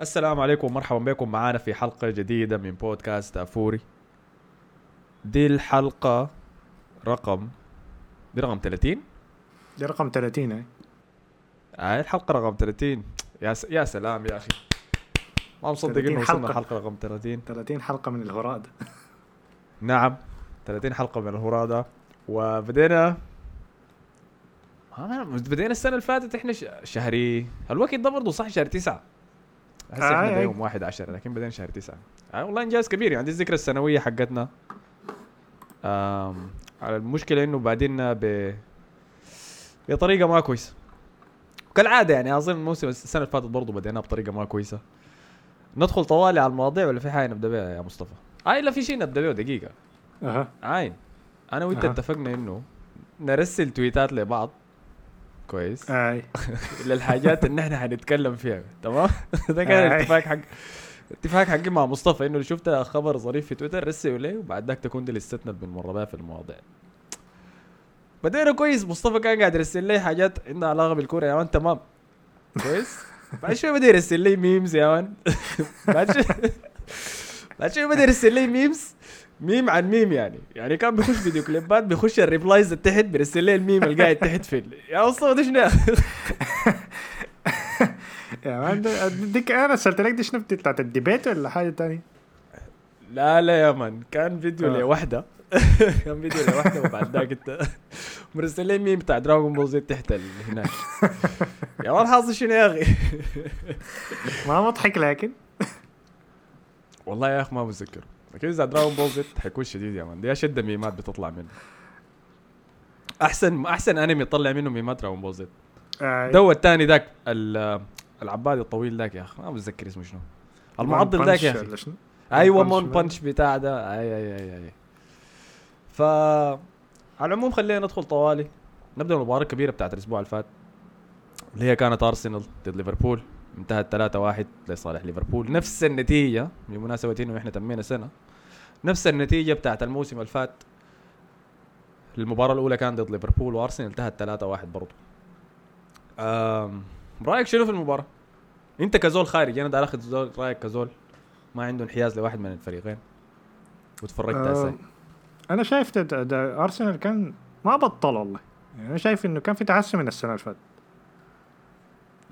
السلام عليكم ومرحبا بكم معنا في حلقة جديدة من بودكاست أفوري. دي الحلقة رقم دي رقم 30 دي رقم 30 هاي هاي الحلقة رقم 30 يا س... يا سلام يا أخي. ما مصدق 30 إنه وصلنا حلقة. الحلقة رقم 30 30 حلقة من الهراد نعم 30 حلقة من الهرادة. وبدينا بدينا السنة اللي فاتت إحنا. شهري. الوقت ده برضه صح شهر تسعة. هسه آه، إحنا. يوم واحد عشر لكن بدينا شهر تسعة. آه والله إنجاز كبير. يعني دي الذكرى السنوية حقتنا. آم... على المشكلة إنه بعدين ب بطريقة ما كويسة. كالعادة يعني أظن الموسم السنة اللي فاتت برضه بديناه بطريقة ما كويسة. ندخل طوالي على المواضيع ولا في حاجة نبدأ بها يا مصطفى؟ آه لا في شيء نبدأ بيه دقيقة. أها. عاين. أنا وأنت أها. اتفقنا إنه نرسل tweetات لبعض. كويس. آي. للحاجات اللي إحنا حنتكلم فيها. تمام؟ ده كان آي. اتفاق حق اتفاق حقي مع مصطفى. إنه شفت خبر ظريف في تويتر رسله لي وبعد ذاك تكون دي list تنا بنمر بها في المواضيع. بدينا كويس. مصطفى كان قاعد يرسل لي حاجات عندها علاقة بالكورة يا man تمام. كويس. بعد شوي بدا يرسل لي memes يا man بعد شوي بدا يرسل لي memes ميم عن ميم يعني. يعني كان بيخش فيديو كليبات بيخش ال replies تحت بيرسل لي الميم اللي قاعد تحت في يا مصطفى ده شنو. يا مان ديك أنا ارسلت لك دي شنو بتاعت ال debate ولا حاجة تانية؟ لا لا يا man. كان فيديو آه. لوحدة. كان فيديو لوحدة وبعد ذاك انت مرسل لي ميم بتاع دراغون بول زي تحت هناك. يا man حاصل شنو يا أخي؟ ما مضحك لكن؟ والله يا أخي ما بتذكر لكن إذا دراغون بول زد حيكون شديد يا man. دي اشد ميمات بتطلع منه؟ احسن أحسن أنمي طلع منه ميمات دراغون بول زد. دو الثاني ذاك ال- العبادي الطويل ذاك يا أخي ما بتذكر اسمه شنو. المعضل ذاك يا أخي؟ أيوه One Punch بتاع ده. اي اي اي أي. ف على العموم خلينا ندخل طوالي. نبدأ المباراه الكبيرة بتاعت الأسبوع اللي فات اللي هي كانت ارسنال ضد ليفربول انتهت 3-1 لصالح ليفربول. نفس النتيجة بمناسبه انه إحنا تمينا سنة نفس النتيجة بتاعت الموسم اللي فات. المباراة الأولى كانت ضد ليفربول وأرسنال انتهت 3-1 برضه أم... رأيك شنو في المباراة؟ أنت كزول خارج أنا داير أخذ زول رأيك كزول. ما عنده انحياز لواحد من الفريقين. وتفرجت هسه أنا شايف أرسنال كان ما بطل والله. يعني أنا شايف إنه كان في تحسن من السنة اللي فاتت.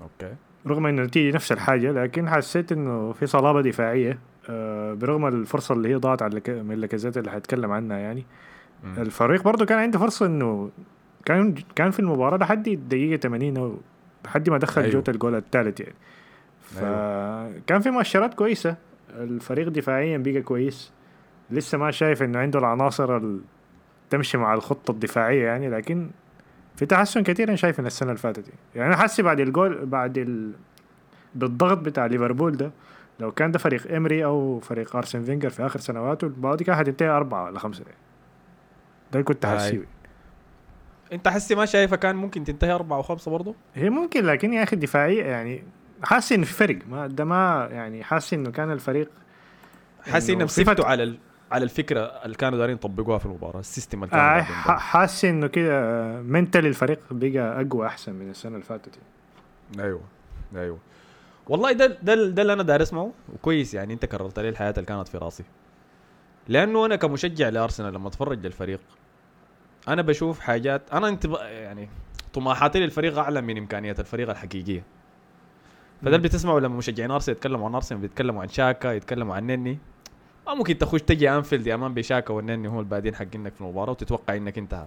okay رغم انه النتيجة نفس الحاجة لكن حسيت إنه في صلابة دفاعية آه، برغم الفرصة اللي هي ضاعت على من لاكازيت اللي حتكلم عنها يعني مم. الفريق برضه كان عنده فرصة إنه كان كان في المباراة لحد الدقيقة 80 أو لحد ما دخل أيوه. أيوه. جوتا الجول الثالث يعني فكان في مؤشرات كويسة الفريق دفاعيا بقى كويس لسه ما شايف إنه عنده العناصر تمشي مع الخطة الدفاعية يعني لكن في تحسن كثير أنا شايف من السنة اللي فاتت يعني, أنا حاسس بعد الجول بعد ال... بالضغط بتاع ليفربول ده لو كان ده فريق امري أو فريق أرسن فينجر في آخر سنواته المباراة دي كانت حتنتهي أربعة ولا يعني. ده اللي كنت. حاسيه أنت حسي ما شايفها كان ممكن تنتهي أربعة وخمسة برضه هي ممكن لكن يا أخي الدفاعية يعني حاسس انه في فرق ما ده ما يعني حاسس إنه كان الفريق حاسس إنه سفتوا على ال... على الفكرة اللي كانوا دايرين يطبقوها في المباراة السيستم اللي كانوا آه. حاسس إنه كده منتلي الفريق بقى أقوى أحسن من السنة اللي فاتت. أيوه أيوه. والله ده ده ده اللي أنا داير اسمعه وكويس يعني أنت كررت لي الحياة اللي كانت في راسي. لأنه أنا كمشجع لأرسنال لما أتفرج للفريق أنا بشوف حاجات أنا انت يعني طموحاتي للفريق أعلى من إمكانيات الفريق الحقيقية. فده اللي بتسمعه لما مشجعين أرسنال يتكلموا عن أرسنال بيتكلموا عن شاكا يتكلموا عن نني. ما ممكن تخش تجي أنفيلد يا مان بشاكا والنني هم البادين حقينك في المباراة وتتوقع إنك أنت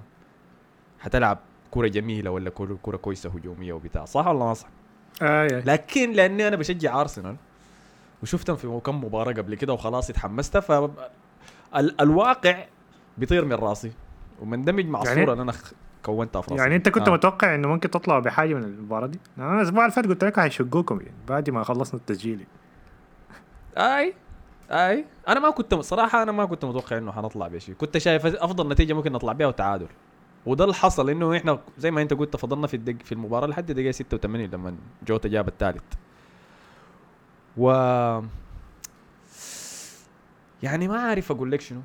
حتلعب كرة جميلة ولا كرة كويسة هجومية وبتاع صح ولا ما صح؟ آه يعني. لكن لأني أنا بشجع أرسنال وشفتهم في كم مباراة قبل كده وخلاص اتحمست ف الواقع بيطير من راسي ومندمج مع يعني- الصورة اللي أنا خ- كونتها في راسي يعني أنت كنت آه. متوقع إنه ممكن تطلعوا بحاجة من المباراة دي؟ أنا الأسبوع اللي فات قلت لك هيشقوكم يعني بعد ما خلصنا التسجيل أي أي. أنا ما كنت صراحة أنا ما كنت متوقع إنه حنطلع بشيء كنت شايف أفضل نتيجة ممكن نطلع بها وتعادل. وده اللي حصل إنه إحنا زي ما أنت قلت فضلنا في الدق في المباراة لحد الدقيقه 86 لما جوتا جاب الثالث. و يعني ما عارف أقول لك شنو.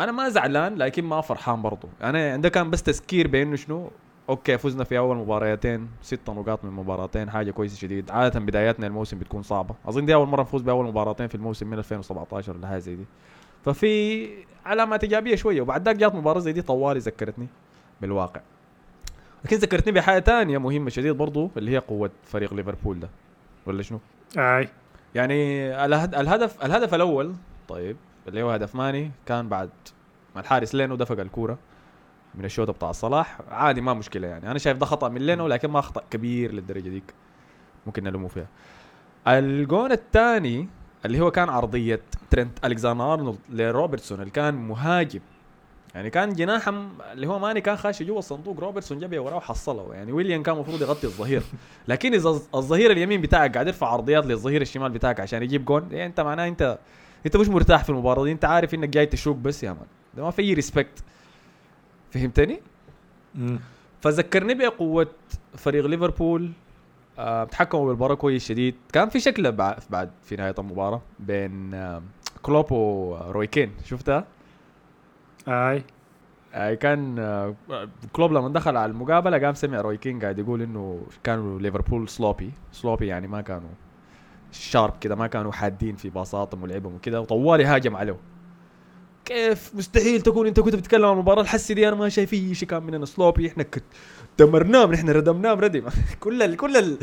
أنا ما زعلان لكن ما فرحان برضو. أنا ده كان بس تذكير بأنه شنو أوكي فزنا في أول مباريتين ست نقاط من مباراتين حاجة كويسة شديد. عادة بداياتنا الموسم بتكون صعبة. أظن دي أول مرة نفوز بأول مباراتين في الموسم من 2017 ولا حاجة زي دي. ففي علامات إيجابية شوية وبعد ذاك جات مباراة زي دي طوالي ذكرتني بالواقع. لكن ذكرتني بحاجة ثانية مهمة شديد برضو اللي هي قوة فريق ليفربول ده. ولا شنو؟ أي. يعني الهد- الهدف الهدف الأول طيب اللي هو هدف ماني كان بعد ما الحارس لينو دفق الكورة. من الشوطه بتاع صلاح عادي ما مشكلة يعني. أنا شايف ده خطأ من لينو لكن ما خطا كبير للدرجة ديك. ممكن نلومه فيها. الجون الثاني اللي هو كان عرضية ترنت ألكساندر أرنولد لروبرتسون اللي كان مهاجم. يعني كان جناح اللي هو ماني كان خاشي جوا الصندوق روبرتسون جاب وراه وحصله. يعني ويليام كان المفروض يغطي الظهير. لكن إذا الظ- الظهير اليمين بتاعك قاعد يرفع عرضيات للظهير الشمال بتاعك عشان يجيب جون يعني أنت معناه انت أنت مش مرتاح في المباراة دي. أنت عارف إنك جاي تشوك بس يا man. ده ما في اي respect فهمتني؟ مم. فذكرني بقوة فريق ليفربول آه، تحكموا بالمباراة كويس شديد كان في شكل بع- بعد في نهاية المباراة بين آه، كلوب وروي كين شفتها؟ أي آه، كان آه، كلوب لما دخل على المقابلة قام سمع روي كين قاعد يقول إنه كانوا ليفربول sloppy sloppy يعني ما كانوا sharp كده ما كانوا حادين في باصاتهم ولعبهم وكده وطوالي هاجم عليه كيف؟ مستحيل تكون انت كنت بتتكلم عن المباراة. الحسي دي أنا ما شايف اي شيء كان مننا sloppy إحنا كت- دمرناهم إحنا ردمناهم ردم كل ال كل ال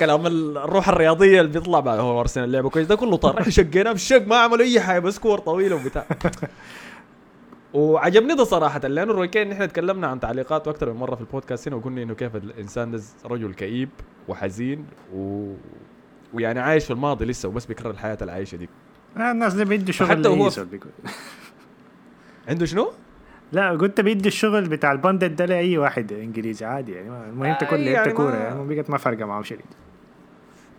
كلام ال- الروح الرياضية اللي بيطلع بعد هو أرسنال لعبه كويس. ده كله طار إحنا شقيناه بالشق ما عملوا أي حاجة بس كور طويله وبتاع. وعجبني ده صراحة. لأنه روي كين إحنا تكلمنا عن تعليقاته أكثر من مرة في البودكاست هنا وقلنا إنه كيف الإنسان ده رجل كئيب وحزين و... ويعني عايش في الماضي لسه وبس بيكرر الحياة العايشة دي. الناس دي بيدوا شغل حتى وهو لأي في- زول بيقول. عنده شنو؟ لا قلت بيدي الشغل بتاع البندت ده لأي واحد إنجليزي عادي يعني المهم تكون أي لعبت يعني كورة ما- يعني بقت ما فارقة معهم شديد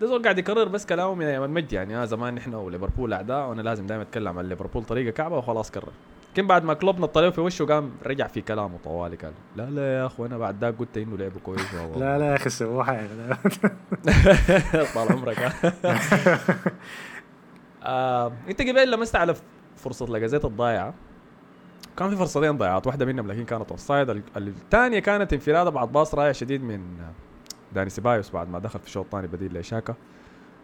ده زول قاعد يكرر بس كلامه من أيام المجد يعني آه زمان نحن وليفربول أعداء وأنا لازم دائما أتكلم عن ليفربول طريقة كعبة وخلاص كرر لكن بعد ما كلوب نط في وشه قام رجع في كلامه طوالي قال لا لا يا اخو أنا بعد ذاك قلت إنه لعبه كويس. لا لا يا أخي سووها يا. طال عمرك آه، أنت قبل لمست على فرصة لاكازيت الضايعه كان في فرصتين ضيعات واحدة منهم لكن كانت offside ال- الثانية كانت انفرادة بعد باص رائع شديد من داني سيبايوس بعد ما دخل في الشوط الثاني بديل لشاكا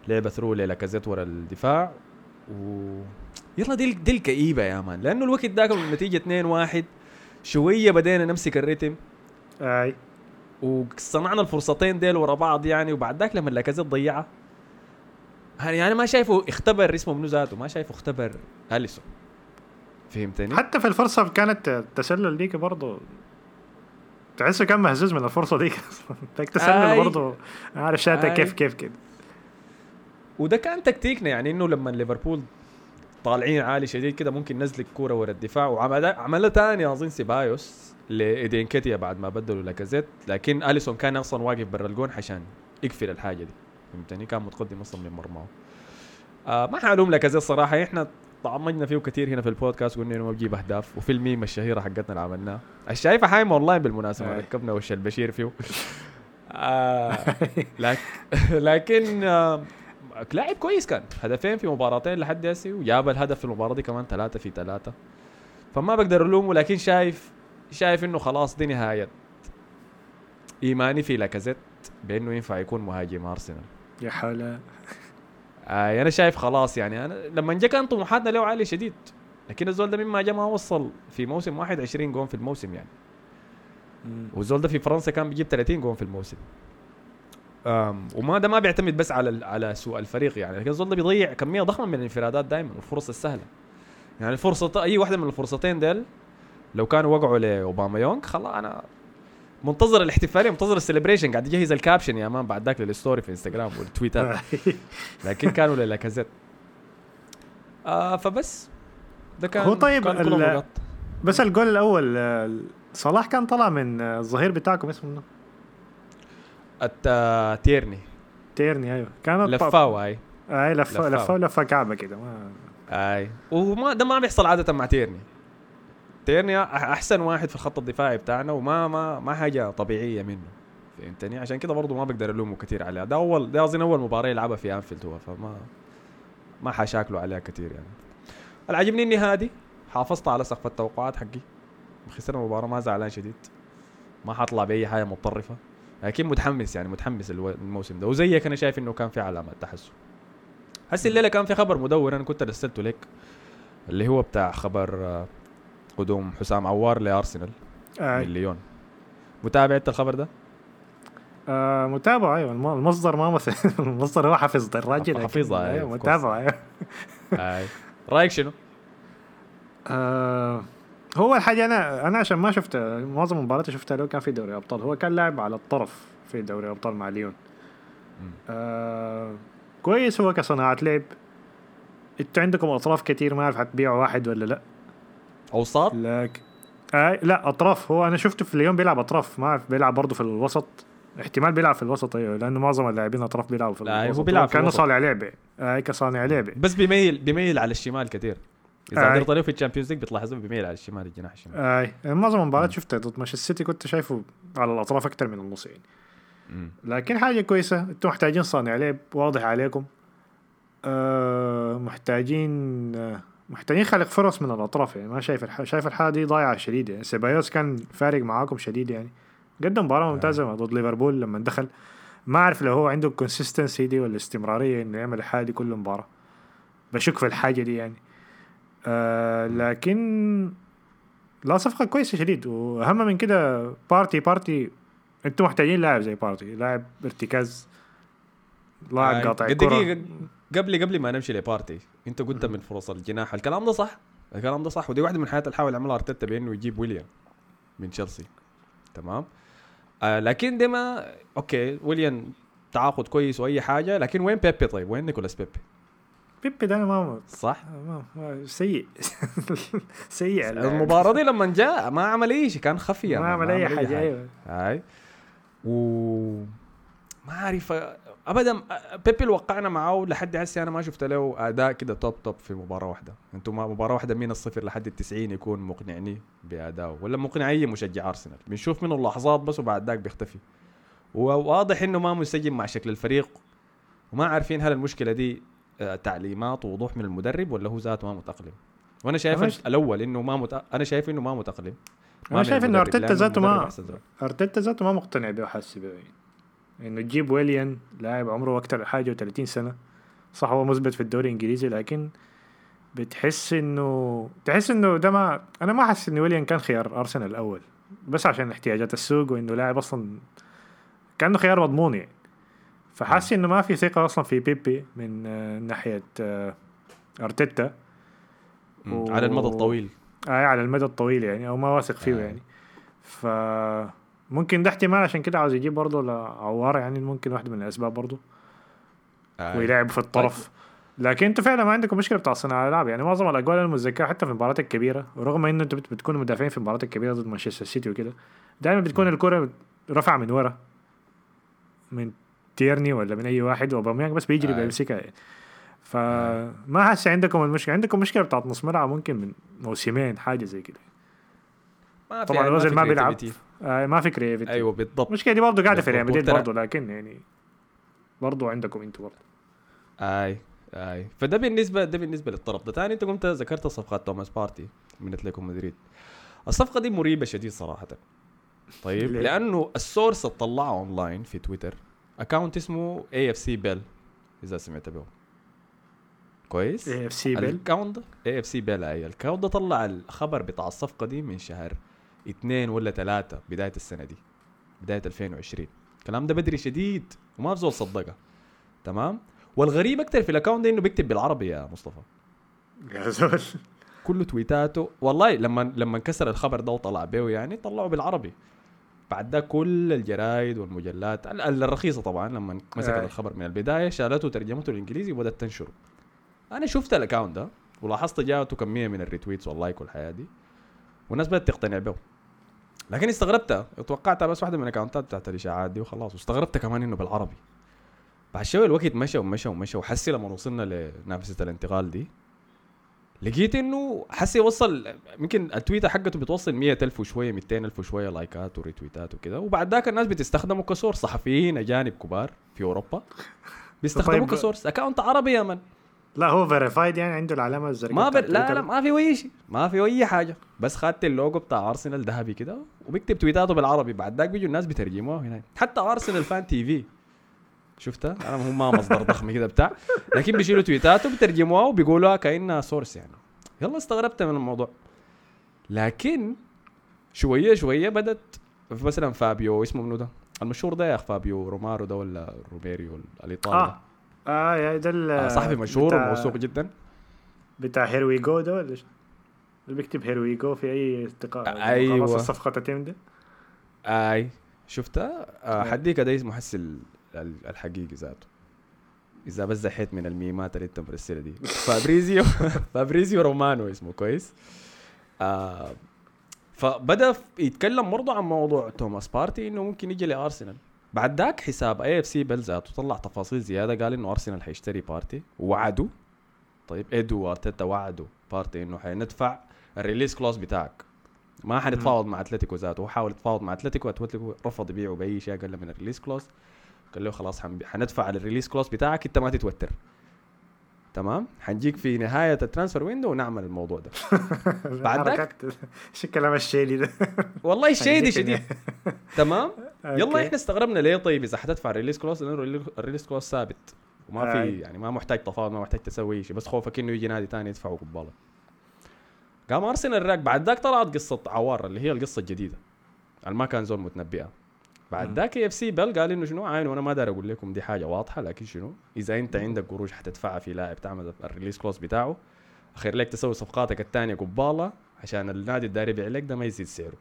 لعبة through للاكازيت ورا الدفاع. و يلا دي دي الكئيبة يا مان لأنه الوقت ذاك النتيجة 2-1 شوية بدينا نمسك الريتم. أي. وصنعنا الفرصتين ديل ورا بعض يعني وبعد ذاك لما لاكازيت ضيعها يعني أنا ما شايفه اختبر اسمه منو ذاته ما شايفه اختبر أليسون. فهمتني؟ حتى في الفرصة كانت التسلل ديك برضه تحسه كان مهزوز من الفرصة ديك. التسلل آي. برضه عارف شاتها آي. كيف كيف كده وده كان تكتيكنا يعني إنه لما ليفربول طالعين عالي شديد كده ممكن نزل الكوره ورا الدفاع. وعمل عملها ثاني أظن سيبايوس لايدي نكيتيا بعد ما بدلوا لاكازيت. لكن أليسون كان أصلا واقف برا الجون عشان يقفل الحاجة دي. فهمتني؟ كان متقدم أصلا من مرماه. آه ما حألوم لاكازيت صراحة. إحنا طعمجنا فيه كثير هنا في البودكاست قلنا إنه ما بجيب أهداف. وفي الميم الشهيرة حقتنا اللي عملناها. الشايفة حايمه اونلاين بالمناسبة آه. ركبنا وش البشير فيه. آه لك لكن آه لاعب كويس كان. هدفين في مباراتين لحد هسه وجاب الهدف في المباراة دي كمان ثلاثة في ثلاثة. فما بقدر ألومه لكن شايف شايف إنه خلاص دي نهاية. إيماني في لاكازيت بإنه ينفع يكون مهاجم أرسنال. يا حول. آه أنا شايف خلاص يعني. أنا لما جا كان طموحاتنا له عاليه شديد لكن الزول ده مما جا ما وصل في موسم واحد 20 جون في الموسم يعني. والزول ده في فرنسا كان بيجيب 30 جون في الموسم. أم وما ده ما بيعتمد بس على على سوء الفريق يعني لكن الزول ده بيضيع كمية ضخمة من الانفرادات دائما والفرص السهلة. يعني الفرصه أي واحدة من الفرصتين ديل لو كانوا وقعوا لاوباميانغ خلاص أنا منتظر الاحتفالية منتظر ال celebration قاعد يجهز ال caption يا man بعد ذاك لل story في انستغرام والتويتر لكن كانوا للاكازيت آه فبس. ده كان هو طيب كان ال-. بس الجول الأول آه، صلاح كان طلع من آه، الظهير بتاعكم اسمه الت- آه، تيرني. تيرني أيوه. كانت لفاو هاي أي. لفه لفاو. لفه لفه كعبة كده ما أي. وما ده ما بيحصل عادة مع تيرني. تيرني أحسن واحد في الخط الدفاعي بتاعنا وما ما ما حاجة طبيعية منه. فهمتني؟ عشان كده برضه ما بقدر ألومه كثير عليها. ده أول ده أظن أول مباراة يلعبها في أنفيلد هو فما ما حشاكله عليها كثير يعني. العجبني إني هادي حافظت على سقف التوقعات حقي. خسرنا المباراه ما زعلان شديد. ما حطلع بأي حاجة متطرفة. لكن متحمس يعني متحمس الموسم ده. وزيك أنا شايف إنه كان في علامات تحسن هسه الليلة كان في خبر مدور أنا كنت رسلته لك اللي هو بتاع خبر قدوم حسام عوار لأرسنال آه. من ليون متابع أنت الخبر ده؟ آه متابع أيوه الم- المصدر ما مثل المصدر هو حفظ الراجل حفظها، أيوة، أيوه of course. متابع أيوه آي. رأيك شنو؟ آه هو الحاجة أنا أنا عشان ما شفت معظم المباريات اللي شفتها له كان في دوري أبطال هو كان لاعب على الطرف في دوري أبطال مع ليون. آه كويس هو كصناعة لعب أنتوا عندكم أطراف كتير ما أعرف حتبيعوا واحد ولا لا أوساط؟ لكن آه لا أطراف. هو أنا شفته في ليون بيلعب أطراف ما أعرف بيلعب برضه في الوسط. احتمال بيلعب في الوسط أيوه لأنه معظم اللاعبين أطراف بيلعبوا في لا، هو الوسط. بيلعب كأنه الوسط. صانع لعبة. آه كصانع لعبة. بس بيميل بيميل على الشمال كثير. إذا آي. قدرت عليه في ال Champions League بتلاحظ إنه بيميل على الشمال الجناح الشمال. أي. معظم المباريات شفتها ضد مانشستر سيتي كنت شايفه على الأطراف أكثر من النص يعني. لكن حاجة كويسة أنتم محتاجين صانع لعب واضح عليكم. آه محتاجين آه محتاجين خلق فرص من الأطراف يعني ما شايف الح... شايف الحالة دي ضايعة شديد يعني سيبايوس كان فارق معاكم شديد يعني قدم مباراة ممتازة ضد ليفربول لما دخل. ما أعرف لو هو عنده ال consistency دي ولا الاستمراريه إنه يعمل الحاجة دي كل مباراة. بشك في الحاجة دي يعني. آه لكن لا صفقة كويسة شديد وأهم من كده بارتي بارتي أنتوا محتاجين لاعب زي بارتي لاعب ارتكاز لاعب آي. قاطع دقيقة قبل قبل ما نمشي لبارتي انت قلت من فرص الجناح. الكلام ده صح. الكلام ده صح. ودي واحدة من الحاجات اللي حاول يعملها أرتيتا بأنه يجيب ويليام من تشيلسي تمام؟ آه لكن دي ما أوكي ويليام تعاقد كويس وأي حاجة لكن وين بيبي طيب؟ وين نيكولاس بيبي؟ بيبي ده أنا ما, صح؟ ما, سيء. سيء. المباراة دي لما جاء ما عمل أي شيء كان خفي. ما عمل أي حاجة. أيوه. هاي. و ما أعرف ابدا بيبي اللي وقعنا معاه لحد هسه أنا ما شفت له أداء كده توب توب في مباراة واحدة. أنتم مباراة واحدة من الصفر لحد التسعين يكون مقنعني بادائه ولا مقنع اي مشجع أرسنال. بنشوف منه اللحظات بس وبعد ذاك بيختفي. وواضح إنه ما منسجم مع شكل الفريق. وما عارفين هل المشكلة دي تعليمات ووضوح من المدرب ولا هو ذاته ما متأقلم. وأنا شايف الأول إنه ما مت... أنا شايف إنه ما متأقلم. أنا شايف إنه أرتيتا ذاته ما. أرتيتا ذاته ما مقتنع به حاسس به. إنه تجيب ويليان لاعب عمره أكثر حاجة و30 سنة. صح هو مثبت في الدوري الإنجليزي لكن بتحس انه تحس إنه ده ما أنا ما حاسس انه ويليان كان خيار أرسنال الأول. بس عشان احتياجات السوق وإنه لاعب أصلا كأنه خيار مضمون يعني. فحاسس إنه ما في ثقة أصلا في بيبي من آه، ناحية آه، أرتيتا. و- على المدى الطويل. آه على المدى الطويل يعني أو ما واثق فيه آه. يعني. ف ممكن ده احتمال عشان كده عاوز يجيب برضه لعوار يعني ممكن واحدة من الأسباب برضه آه. ويلعب في الطرف لكن أنتوا فعلا ما عندكم مشكلة بتاع صناعة الألعاب يعني معظم الاجوال المتذكره حتى في المباريات الكبيرة ورغم إنه أنتوا بت- بتكونوا مدافعين في المباريات الكبيرة ضد مانشستر سيتي وكده دائما بتكون الكرة رفع من ورا من تيرني ولا من أي واحد وباميانج بس بيجري آه. بيمسكها يعني. فما حاسس عندكم المشكلة عندكم مشكلة بتاعت نص ملعب ممكن من موسمين حاجة زي كده ما في- طبعاً يعني الوزن ما بيلعب. آه ما في creativity أيوه بالضبط. المشكلة دي برضه قاعدة في ريال بالضبط. مدريد برضه لكن يعني برضه عندكم أنتوا برضه. أي أي. فده بالنسبة ده بالنسبة للطرف ده. ثاني انت قمت ذكرت صفقات توماس بارتي من أتلتيكو مدريد. الصفقة دي مريبة شديد صراحة. طيب؟ لأنه ال source اللي طلعه اونلاين في تويتر account اسمه AFC Bell إذا سمعت به كويس؟ AFC Bell ال account AFC Bell أي. ال account ده طلع الخبر بتاع الصفقة دي من شهر اثنين ولا ثلاثة بداية السنة دي بداية 2020 الكلام ده بدري شديد وما بزول صدقه تمام؟ والغريب أكتر في ال account ده إنه بيكتب بالعربي يا مصطفى. يا زول. كل تويتاته. والله لما لما انكسر الخبر ده وطلع بيه يعني طلعه بالعربي. بعد ده كل الجرايد والمجلات ال- ال- الرخيصة طبعا لما مسكت آه. الخبر من البداية شالته وترجمته الإنجليزي وبدأت تنشره. أنا شفت ال account ده ولاحظت جاته كمية من ال retweets وال like والحاجات دي والناس بدأت تقتنع به لكن استغربتها توقعتها بس واحدة من ال accountات بتاعت الإشاعات دي وخلاص. واستغربت كمان إنه بالعربي. بعد شوية الوقت مشى ومشى ومشى وحسي لما وصلنا لنافذة الانتقال دي لقيت إنه حسي وصل يمكن التويتر حقته بتوصل 100000 وشوية 200000 وشوية likeات و retweetات وكده. وبعد ذاك الناس بتستخدمه ك source صحفيين أجانب كبار في أوروبا بيستخدموه طيب. ك source account عربي يا man؟ لا هو verified يعني عنده العلامة الزرقاء ما بر... لا لا. ما في اي شيء ما في اي حاجة. بس خدت اللوجو بتاع ارسنال ذهبي كده وبيكتب تويتاته بالعربي. بعد ذاك بيجوا الناس بيترجموها هناك حتى ارسنال Fan TV شفتها أنا هو ما مصدر ضخم كده بتاع. لكن بيشيلوا تويتاته بيترجموها وبيقولوها كأنها source يعني. يلا استغربت من الموضوع. لكن شوية شوية بدت مثلا فابيو اسمه منو ده؟ المشهور ده يا اخ فابيو رومارو ده ولا روميريو؟ الإيطالي آه. آه يا ده ال- آه صحفي مشهور بتاع- وموثوق جدا. بتاع here we go ده ولا؟ اللي بيكتب here we go في أي استقاء أيوة. خلاص الصفقة تتم ده. آي شفتها؟ آه. حديك ده محسن ال- الحقيقي ذاته. إذا بس زحيت من ال memeات اللي انت مرسلها دي. فابريزيو فابريزيو رومانو اسمه كويس. آه فبدأ يتكلم برضه عن موضوع توماس بارتي إنه ممكن يجي لأرسنال. بعد ذاك حساب AFC Bell ذاته طلع تفاصيل زيادة قال إنه أرسنال حيشتري بارتي. ووعدوا طيب ايدو وأرتيتا وعدوا. بارتي إنه حندفع ال release clause بتاعك. ما حنتفاوض مع أتلتيكو ذاته. هو حاول يتفاوض مع أتلتيكو. أتلتيكو رفض يبيعه بأي شيء أقل من ال release clause قال له خلاص حندفع على ال release clause بتاعك أنت ما تتوتر. تمام؟ حنجيك في نهاية ال transfer window ونعمل الموضوع ده. بعد ذاك؟ شو الكلام الشيلي ده؟ والله حنجيك شديد تمام؟ يلا. إحنا استغربنا ليه طيب إذا حتدفع ال release clause لأنه ال relea- ال release clause ثابت. وما في. يعني ما محتاج تفاوض ما محتاج تسوي شيء بس خوفك إنه يجي نادي ثاني يدفعه قباله قام ارسنال راك بعد ذاك طلعت قصة عوار اللي هي القصة الجديدة. اللي ما كان زول متنبئه بعد. ذاك FC Bell قال إنه شنو؟ عاين وأنا ما دار أقول لكم دي حاجة واضحة لكن شنو؟ إذا أنت عندك قروش حتدفعها في لاعب تعمل ال release clause بتاعه خير لك تسوي صفقاتك الثانية قبالة عشان النادي الداري يبيع لك ده ما يزيد سعره.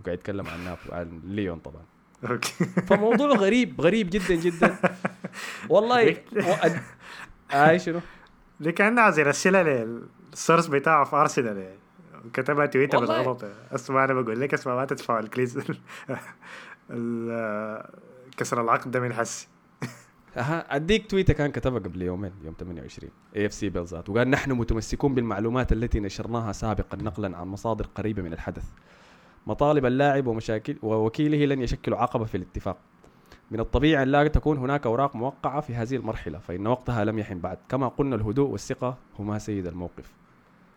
وقاعد يتكلم عن عن ليون طبعا. أوكي. فموضوع غريب غريب جدا جدا. والله و... أي شنو؟ دي كان عايز يرسلها لل source بتاعه في ارسنال يعني. كتبها تويتر. بالغلط أسمع أنا بقول لك أسمع ما تدفع ال clause. ال- كسر العقد ده من حسي. أها أديك تويتة كان كتبها قبل يومين يوم 28 AFC Bell ذات وقال نحن متمسكون بالمعلومات التي نشرناها سابقا نقلا عن مصادر قريبة من الحدث. مطالب اللاعب ومشاكل ووكيله لن يشكلوا عقبة في الاتفاق. من الطبيعي أن لا تكون هناك أوراق موقعة في هذه المرحلة فإن وقتها لم يحن بعد. كما قلنا الهدوء والثقة هما سيد الموقف.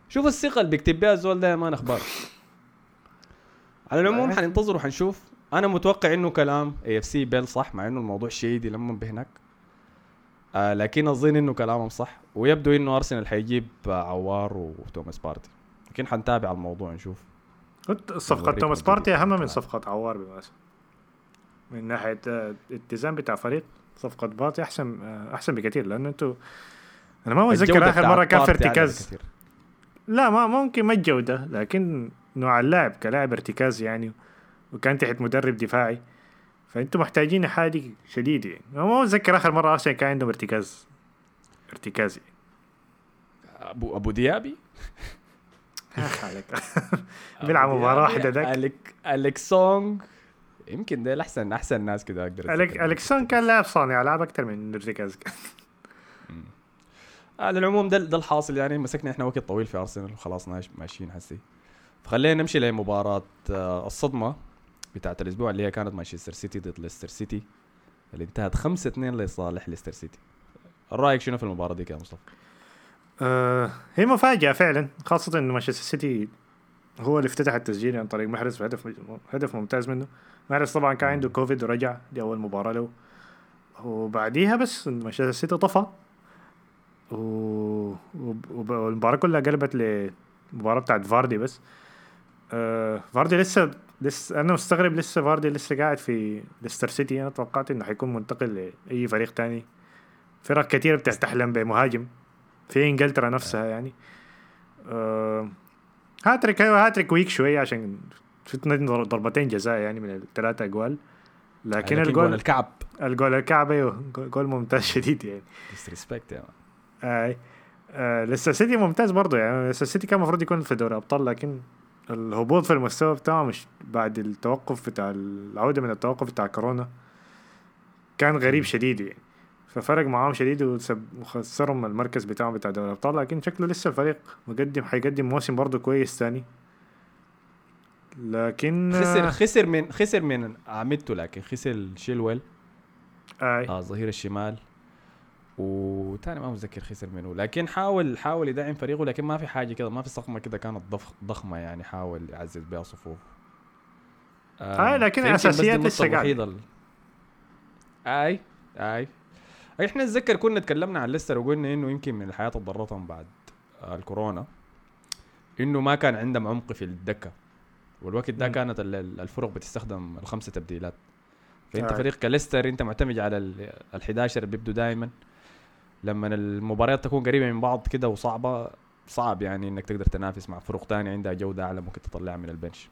شوف الثقة اللي بيكتب بها الزول ده يا man أخبار على العموم. حننتظر وحنشوف أنا متوقع إنه كلام AFC Bell صح مع إنه الموضوع shady لما بهناك آه لكن أظن إنه كلامهم صح ويبدو إنه أرسنال حيجيب آه عوار وتوماس بارتي لكن حنتابع الموضوع نشوف صفقة توماس. بارتي أهم من. صفقة عوار بالمناسبة من ناحية آه، الاتزان بتاع فريق صفقة بارتي أحسن آه، أحسن بكثير لأنه أنتوا أنا ما متذكر آخر مرة كان في ارتكاز. لا ما ممكن ما الجودة لكن نوع اللاعب كلاعب ارتكاز يعني وكان تحت مدرب دفاعي. فأنتوا محتاجين حاجة شديد يعني. ما متذكر آخر مرة أرسنال كان عندهم ارتكاز. ارتكازي أبو أبو ديابي؟ عليك بيلعب ديابي، واحدة ذاك. أليك اليكسونج يمكن ده أحسن أحسن ناس كده أقدر أتذكر. أليكسون كان لاعب صانع ألعاب أكثر من ارتكاز. على العموم ده ده الحاصل يعني. مسكنا إحنا وقت طويل في أرسنال وخلاص ماشيين حسي. فخلينا نمشي لمباراة آه، الصدمة. بتاعت الأسبوع اللي هي كانت مانشستر سيتي ضد ليستر سيتي اللي انتهت 5 2 لصالح ليستر سيتي رأيك شنو في المباراة دي يا مصطفى؟ آه هي مفاجأة فعلا خاصة انه مانشستر سيتي هو اللي افتتح التسجيل عن طريق محرز هدف هدف ممتاز منه. محرز طبعا كان عنده كوفيد ورجع دي أول مباراة له. وبعديها بس مانشستر سيتي طفى. والمباراة كلها قلبت لمباراة بتاعت فاردي بس. آه فاردي لسه لسه أنا مستغرب لسه فاردي لسه قاعد في ليستر سيتي. أنا توقعت إنه حيكون منتقل لأي فريق تاني. فرق كثيرة بتحلم بمهاجم في إنجلترا نفسها يعني. آه هاتريك أيوه hat-trick weak شوية عشان فتنا ضربتين جزاء يعني من الثلاثه أجوال. لكن جول الجول الكعب. الجول الكعب أيوه جول- ممتاز شديد يعني. disrespect يا man. اي آه لسه سيتي ممتاز برضه يعني. لسه سيتي كان المفروض يكون في دوري أبطال لكن الهبوط في المستوى بتاعه مش بعد التوقف بتاع العودة من التوقف بتاع كورونا كان غريب شديد يعني. ففرق معاهم شديد وخسرهم المركز بتاعهم بتاع دوري الأبطال لكن شكله لسه الفريق مقدم حيقدم موسم برضه كويس تاني. لكن خسر خسر من خسر من عمدته لكن خسر شيلويل. آه آه ظهير الشمال. وتاني ما متذكر خسر منه. لكن حاول حاول يدعم فريقه لكن ما في حاجة كده ما في صخمه كده كانت ضخ ضخمة يعني حاول يعزز بها صفوف آه لكن الاساسيات لسه قاعدة. أي أي. إحنا نتذكر كنا تكلمنا عن ليستر وقلنا إنه يمكن من الحياة ضرتهم بعد الكورونا إنه ما كان عندهم عمق في الدكة والوقت ده كانت الفرق بتستخدم الخمسة تبديلات. فأنت آه. فريق كليستر أنت معتمد على ال 11 اللي بيبدوا دائما لما المباريات تكون قريبة من بعض كده وصعبة صعب يعني إنك تقدر تنافس مع فرق ثانية عندها جوده اعلى ممكن تطلعها من البنش.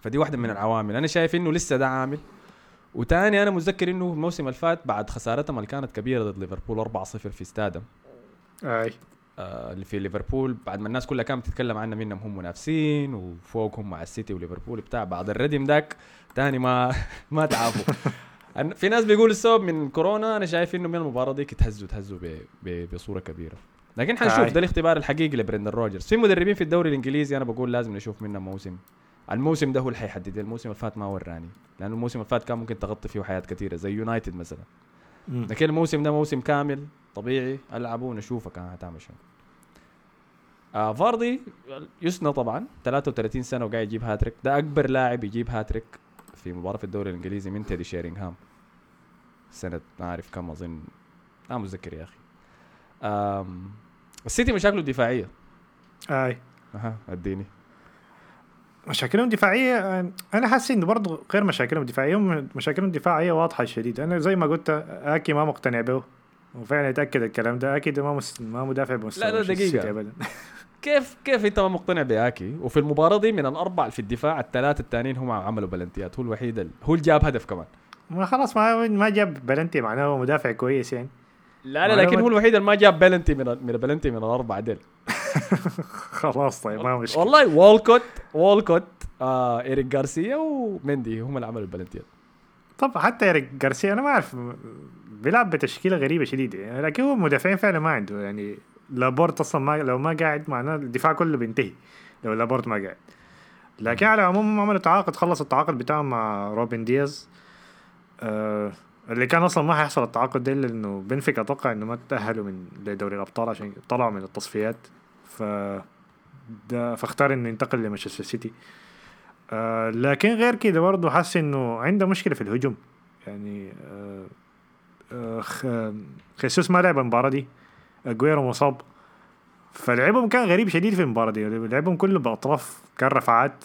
فدي واحدة من العوامل. أنا شايف إنه لسه ده عامل. وتاني أنا متذكر إنه الموسم اللي فات بعد خسارتهم اللي كانت كبيرة ضد ليفربول 4-0 في استادهم أي. آه اللي في ليفربول بعد ما الناس كلها كانت تتكلم عنهم انهم هم منافسين وفوقهم مع السيتي وليفربول بتاع. بعد الردم ذاك تاني ما ما تعافوا في ناس بيقولوا السبب من كورونا أنا شايف إنه من المباراة دي تهزوا تهزوا بصورة كبيرة. لكن حنشوف ده الاختبار الحقيقي لبرندن روجرز. في مدربين في الدوري الإنجليزي أنا بقول لازم نشوف منهم موسم. الموسم ده هو اللي حيحدد الموسم اللي فات ما وراني. لأنه الموسم اللي فات كان ممكن تغطي فيه حاجات كثيرة زي يونايتد مثلا. لكن الموسم ده موسم كامل طبيعي. ألعبه ونشوفه كان حتعمل شنو. آه فاردي سنه طبعا 33 سنة وقاعد يجيب هاتريك. ده أكبر لاعب يجيب هاتريك في مباراة في الدوري الإنجليزي من تيدي شيرينغهام. سنه ما أعرف كم اظن ما متذكر يا أخي. السيتي مشاكله الدفاعية. أي. أها أديني. مشاكلهم الدفاعية أنا حاسس إنه برضه غير مشاكلهم الدفاعية مشاكلهم الدفاعية واضحة شديد. أنا زي ما قلت آكي ما مقتنع به وفعلا يتأكد الكلام ده. آكي ده ما مس... ما مدافع بمستوى لا لا دقيقة. كيف كيف أنت ما مقتنع بأكي؟ وفي المباراة دي من الاربع في الدفاع الثلاثة الثانيين هم عملوا بلنتيات. هو الوحيد ال... هو اللي جاب هدف كمان. ما خلاص ما ما جاب بلنتي معناه هو مدافع كويس يعني. لا لا لكن هو الوحيد اللي ما جاب بلنتي من من بلنتي من الأربعة ديل خلاص طيب ما مشكلة. والله والكوت والكوت آه إيريك جارسيا ومندي هم اللي عملوا البلنتيات. طب حتى إيريك جارسيا أنا ما أعرف بيلعب بتشكيلة غريبة شديدة يعني لكن هو مدافعين فعلا ما عنده يعني لابورت أصلا ما لو ما قاعد معناه الدفاع كله بينتهي لو لابورت ما قاعد. لكن على العموم عملوا تعاقد خلص التعاقد بتاعهم مع روبن دياز. آه اللي كان أصلا ما حيحصل التعاقد ده لأنه بنفيك أتوقع إنه ما تأهلوا من لدوري الأبطال عشان طلعوا من التصفيات. ف ده فاختار إنه ينتقل لمانشستر سيتي. آه لكن غير كده برضه حاسس إنه عنده مشكلة في الهجوم. يعني آه آه خيسوس ما لعب المباراة دي. أجويرو مصاب. فلعبهم كان غريب شديد في المباراة دي. لعبهم كله بأطراف كان رفعات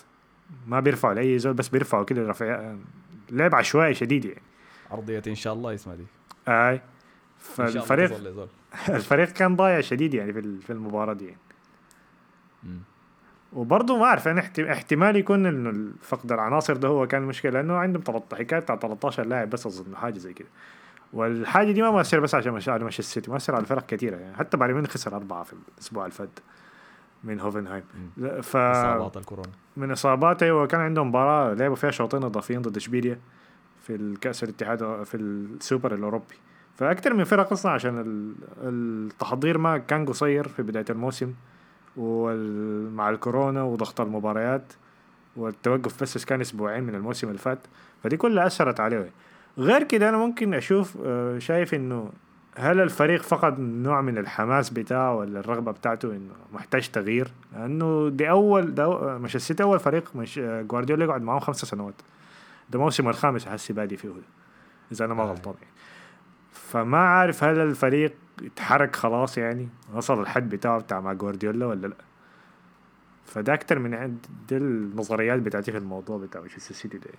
ما بيرفعوا لأي زول بس بيرفعوا كده رفع لعب عشوائي شديد يعني. ارضيه إن شاء الله اسمها دي. أي. فالفريق الفريق كان ضايع شديد يعني في المباراة دي يعني. وبرضه ما أعرف أنا احتمال يكون إنه فقد العناصر ده هو كان المشكلة لأنه عندهم حكايه بتاع 13 لاعب بس أظن حاجة زي كده. والحاجة دي ما مؤثرة بس عشان على مانشستر السيتي مؤثرة على فرق كثيره يعني حتى بايرن ميونخ خسر أربعة في الأسبوع اللي فات من هوفنهايم. ف إصابات الكورونا. من إصابات أيوه كان عندهم مباراة لعبوا فيها شوطين إضافيين ضد إشبيليا في الكأس الاتحاد في السوبر الأوروبي. فاكثر من فرق أصلا عشان التحضير ما كان قصير في بداية الموسم ومع الكورونا وضغط المباريات والتوقف بس كان أسبوعين من الموسم اللي فات. فدي كلها أثرت عليه غير كده أنا ممكن أشوف آه، شايف إنه هل الفريق فقد نوع من الحماس بتاعه ولا الرغبة بتاعته إنه محتاج تغيير؟ لأنه دي أول ده مش السيتي أول فريق مش آه، جوارديولا يقعد معاهم خمسة سنوات. ده موسم الخامس حسي بادي فيه إذا أنا ما غلطان يعني. فما عارف هل الفريق اتحرك خلاص يعني وصل الحد بتاعه بتاع مع جوارديولا ولا لأ. فده أكتر من عند دي النظريات بتاعتي في الموضوع بتاع مانشستر سيتي ده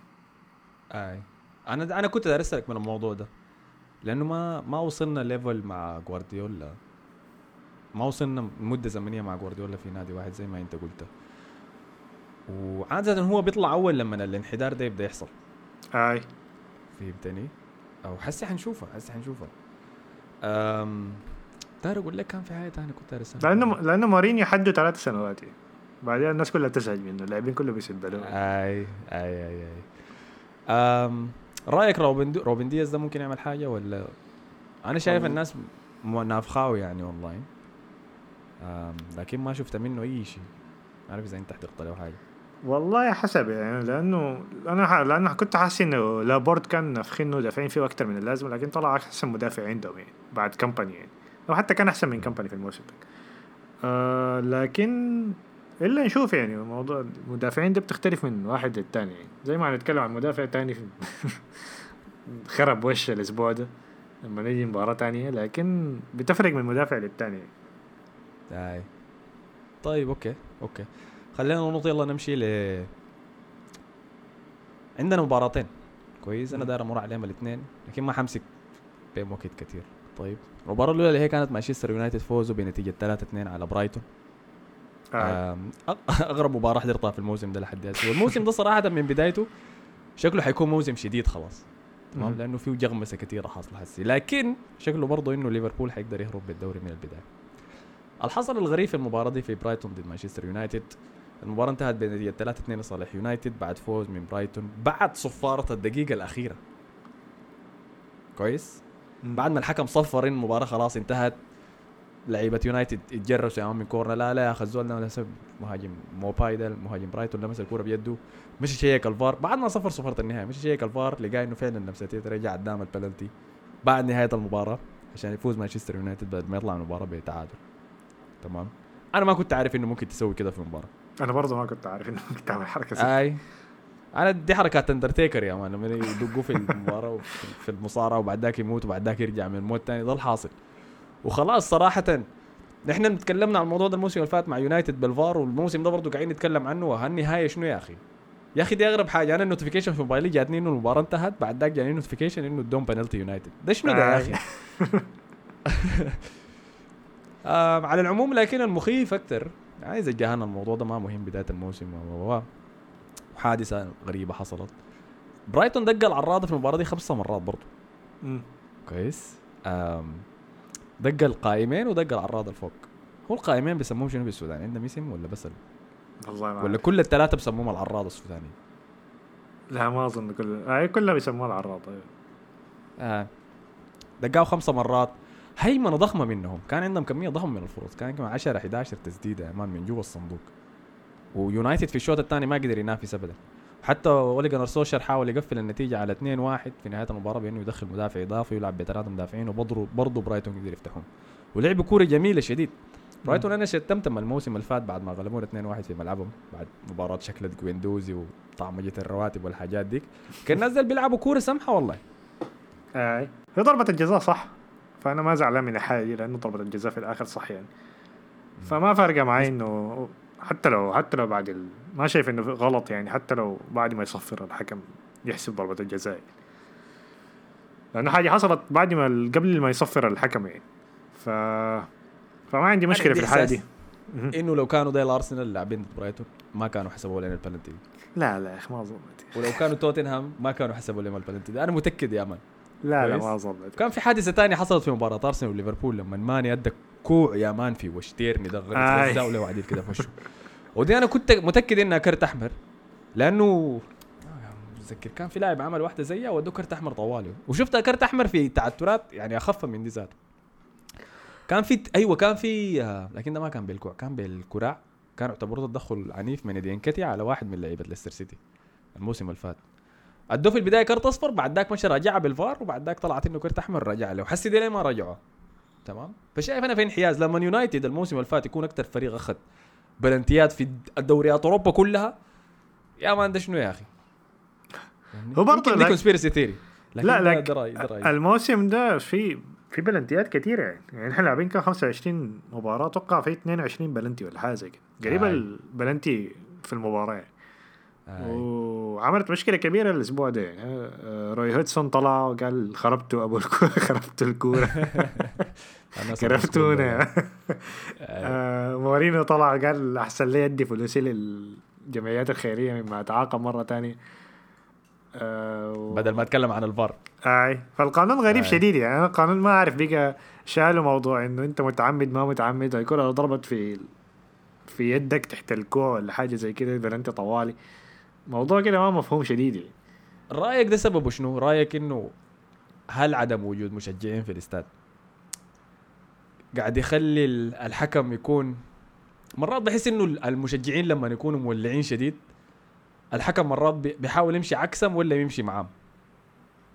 أي. أنا أنا كنت دارس لك من الموضوع ده. لأنه ما ما وصلنا level مع جوارديولا ما وصلنا مدة زمنية مع جوارديولا في نادي واحد زي ما أنت قلت. وعادة هو بيطلع أول لما الانحدار ده يبدأ يحصل. أي. فهمتني؟ أو حسي حنشوفها حسي حنشوفها امم داير أقول لك كان في حاجة ثانية كنت دارسها لأنه لأنه مورينيو حده ثلاث سنوات. بعدين الناس كلها تزعج منه اللاعبين كلهم بيسبلوا أي أي أي أي. أم رأيك روبن دي روبن دياز ده ممكن يعمل حاجة ولا؟ أنا شايف الناس نافخاهو يعني اونلاين لكن ما شفت منه أي شيء. ما أعرف إذا أنت حضرت له حاجة. والله حسب يعني لأنه أنا ح... لأنه كنت حاسس إنه لابورت كان نافخينه دافعين فيه أكثر من اللازم لكن طلع أحسن مدافع عندهم يعني بعد كمباني يعني. أو حتى كان أحسن من كمباني في الموسم ده. آه لكن إلا نشوف يعني موضوع المدافعين دي بتختلف من واحد للتاني. يعني زي ما هنتكلم عن مدافع تاني في خرب وش الأسبوع ده لما نيجي مباراة تانية لكن بتفرق من مدافع للتاني. أي. طيب okay okay. خلينا ننط يلا نمشي ل عندنا مباراتين. كويس أنا داير أمر عليهم الاثنين لكن ما حمسك بين وقت كثير طيب المباراة الأولى اللي هي كانت مانشستر يونايتد فوزوا بنتيجة 3-2 على برايتون. أغرب مباراة حضرتها في الموسم ده لحد هسه. والموسم ده صراحة من بدايته شكله حيكون موسم شديد خلاص. تمام. لأنه فيه جغمسة كثيره حاصلة حسي لكن شكله برضه إنه ليفربول حيقدر يهرب بالدوري من البداية. الحصل الغريب في المباراة دي في برايتون ضد مانشستر يونايتد. المباراة انتهت بنتيجة 3 2 لصالح يونايتد بعد فوز من برايتون بعد صفارة الدقيقة الأخيرة. كويس؟ بعد ما الحكم صفر إن المباراة خلاص انتهت لعيبة يونايتد اتجرسوا يا عم من كورنر. لا لا يا أخي الزول ده لسه مهاجم موباي ده مهاجم برايتون لمس الكورة بيده. مشى شيك الفار. بعد ما صفر صفرة النهاية مشى شيك الفار لقى إنه فعلا لمسته رجع اداهم البلنتي بعد نهاية المباراة عشان يفوز مانشستر يونايتد بعد ما يطلع من المباراة بتعادل. تمام؟ أنا ما كنت عارف إنه ممكن تسوي كده في المباراة. أنا برضه ما كنت عارف إنه كنت تعمل حركة زي أي. أنا دي حركات اندرتيكر يا man. لما يدقوا في المباراة وفي في المصارعة وبعد ذاك يموت وبعد ذاك يرجع من الموت تاني. ده الحاصل وخلاص صراحة نحن تكلمنا عن الموضوع ده الموسم اللي فات مع يونايتد بالفار والموسم ده برضه قاعدين نتكلم عنه وهالنهاية شنو يا أخي؟ يا أخي دي أغرب حاجة أنا ال notification في موبايلي جاتني إنه المباراة انتهت بعد ذاك جاني notification إنه ادوهم بنالتي يونايتد ده شنو ده يا آه. أخي؟ آم، على العموم لكن المخيف أكثر يعني إذا جاهنا الموضوع ده ما مهم بداية الموسم و- وحادثة غريبة حصلت. برايتون دق العراضه في المباراة دي خمسة مرات برضو. مم. كويس. دق القائمين ودق العراضه الفوق. هو القائمين بيسموهم شنو بالسودان؟ عندهم اسم ولا بس ال- والله ما ولا عارف. كل الثلاثة بيسموهم العراضه السوداني لا ما أظن كل آه كلها بيسموها العراض أيوة. آه. دقاو خمسة مرات. هيمنه ضخمة منهم؟ كان عندهم كمية ضخمة من الفرص كان يمكن 10 11 تسديدة يا man من جوا الصندوق. ويونايتد في الشوط الثاني ما قدر ينافس ابدا. حتى اولي جونار سولشاير حاول يقفل النتيجة على 2 1 في نهاية المباراة بأنه يدخل مدافع إضافي ويلعب بثلاثة مدافعين وبرضه برضه برايتون قدر يفتحون ولعبوا كورة جميلة شديد. برايتون أنا شتمتم الموسم اللي فات بعد ما غلبونا 2 1 في ملعبهم بعد مباراة شكلت جويندوزي وطعمجه الرواتب والحاجات ديك. كان الناس دول بيلعبوا كورة سمحة والله. اي هي ضربة الجزاء صح فأنا ما زعلان من دي لأنه ضربة الجزاء في الآخر صح يعني. فما فارقة معي إنه حتى لو حتى لو بعد. ما شايف إنه غلط يعني حتى لو بعد ما يصفر الحكم يحسب ضربة الجزاء. لأنه حاجة حصلت بعد ما قبل ما يصفر الحكم يعني. ف فما عندي مشكلة في الحالة دي. إنه لو كانوا ديل الارسنال لاعبين ضد برايتون ما كانوا حسبوا لنا البلنتي لا لا يا أخي ما أظن. ولو كانوا توتنهام ما كانوا حسبوا لنا البلنتي أنا متأكد يا man. لا لا. ما أظن. كان في حادثة ثانية حصلت في مباراة أرسنال وليفربول لما ماني ادى كوع يا man في وش تيرني ده آي. غزاو له وعديل كده في وشه. ودي أنا كنت متأكد إنها كرت أحمر لأنه متذكر كان في لاعب عمل واحدة زيها ودوه كرت أحمر طوالي. وشفتها كرت أحمر في تعثرات يعني أخف من دي ذاته كان في أيوه كان في لكن ده ما كان بالكوع كان بالكراع كان يعتبر تدخل عنيف من دينكتي على واحد من لعيبة ليستر سيتي الموسم اللي فات أدوه في البداية كرت أصفر بعد ذاك مشى راجعها بالفار وبعد ذاك طلعت إنه كرت أحمر رجع له. وحسي دي ليه ما رجعوها تمام؟ فشايف أنا في انحياز لما يونايتد الموسم اللي فات يكون أكثر فريق أخذ بلنتيات في الدوريات أوروبا كلها يا man ده شنو يا أخي يعني هو برضه دي conspiracy theory لا لا الموسم ده في في بلنتيات كثيرة يعني يعني إحنا لاعبين كان 25 مباراة أتوقع في 22 بلنتي ولا حاجة زي كده قريبة آي. البلنتي في المباراة يعني. آي. وعملت مشكلة كبيرة الأسبوع ده يعني آه، روي هودسون طلع وقال خربتوا أبو الكورة خربتوا الكورة الناس كرفتونا آي. آه، مورينو طلع قال أحسن لي أدي فلوسي للجمعيات الخيرية مما أتعاقب مرة تانية. آه، بدل ما أتكلم عن الفار. آي فالقانون غريب آي. شديد يعني. أنا القانون ما أعرف بقى شالوا موضوع إنه أنت متعمد ما متعمد. الكرة لو ضربت في في يدك تحت الكوع ولا حاجة زي كده يبقى أنت طوالي. موضوع كده ما مفهوم شديد يعني. رأيك ده سببه شنو؟ رأيك إنه هل عدم وجود مشجعين في الاستاد؟ قاعد يخلي ال- الحكم يكون مرات بحس إنه ال- المشجعين لما يكونوا مولعين شديد الحكم مرات بي- بيحاول يمشي عكسهم ولا يمشي معاهم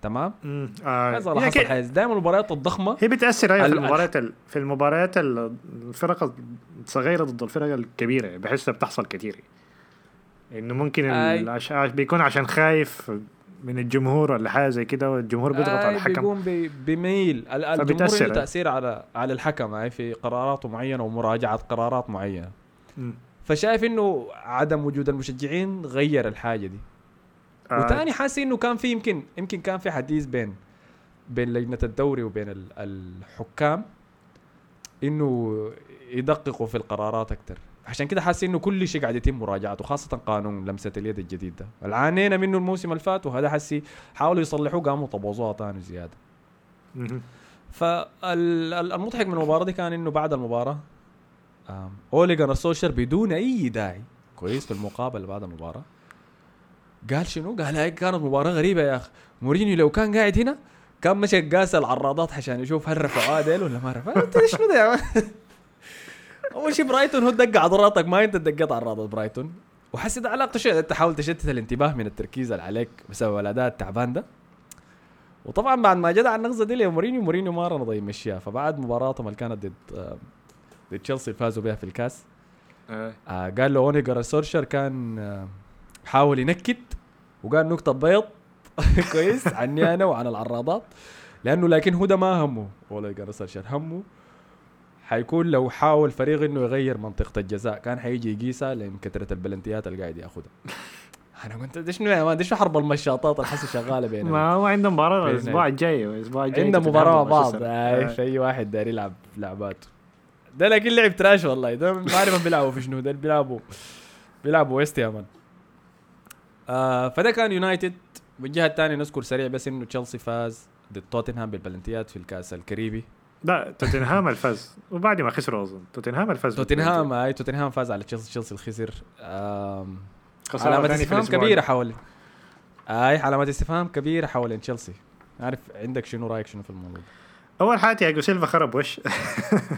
تمام مم. آه. هي حصل حاجز دائما المباريات الضخمة هي بتأثر أيوه في ال- المباريات ال- في المباريات ال- الفرق الصغيرة ضد الفرق الكبيرة بحسها بتحصل كثير إنه ممكن أي. العش... بيكون عشان خايف من الجمهور ولا حاجة زي كده والجمهور بيضغط على آي الحكم بيقوم بي- بيميل ال- الجمهور له. تاثير على على الحكم هاي في قراراته معينة ومراجعة قرارات معينة. فشايف إنه عدم وجود المشجعين غير الحاجة دي آه. وتاني حاسس إنه كان في يمكن يمكن كان في حديث بين بين لجنة الدوري وبين ال- الحكام إنه يدققوا في القرارات أكثر عشان كده حاسس إنه كل شيء قاعد يتم مراجعته خاصة قانون لمسة اليد الجديد ده العانينا منه الموسم اللي فات وهذا حسي حاولوا يصلحوه قاموا طبوزوها تاني زيادة. فالمضحك من المباراة دي كان إنه بعد المباراة آم، اولي جانر سوشر بدون أي داعي كويس في المقابلة بعد المباراة قال شنو؟ قال هاي كانت مباراة غريبة يا أخي مورينيو لو كان قاعد هنا كان مشى قاس العراضات عشان يشوف هل رفعوها ديل ولا ما رفعوها أنت شنو ده يا؟ أول شيء برايتون هو دق عضلاتك ما انت دقيت عراضات برايتون. وحسي ده علاقته شيء أنت حاول تشتت الانتباه من التركيز اللي عليك بسبب الأداء التعبان ده. وطبعا بعد ما جدع النغزه دي لمورينيو مورينيو ما رضى يمشيها. فبعد مباراتهم اللي كانت ضد آه، ضد تشيلسي فازوا بها في الكاس. آه. آه قال له أولي جونار سولشاير كان آه حاول ينكت وقال نكتة بايخة. كويس عني أنا وعن العراضات. لأنه لكن هو ده ما همه أولي جونار سولشاير همه حيكون لو حاول فريق إنه يغير منطقة الجزاء كان حيجي يقيسها لأن كثرة البلنتيات اللي قاعد ياخذها أنا قلت ده شنو يا حرب المشاطات اللي حاسس شغالة بيننا ما هو عنده مباراة الأسبوع الجاي الأسبوع الجاي عندنا توتنهام مباراة مع بعض. اي آه. في اي واحد داير يلعب لعباته ده لكن لعب trash والله. ده ما أعرف بيلعبوا في شنو. ده بيلعبوا بيلعبوا waste يا man آه فده كان يونايتد والجهة الثانية نذكر سريع بس إنه تشيلسي فاز ضد توتنهام بالبلنتيات في الكاس الكاراباو لا توتنهام الفاز. وبعد ما خسروا أظن. توتنهام الفاز توتنهام أي توتنهام فاز على تشيلسي. تشيلسي خسارة علامة استفهام كبيرة. حول أي علامة استفهام كبيرة حول تشيلسي. عارف عندك شنو رأيك شنو في الموضوع أول حاجة تياجو سيلفا خرب وش؟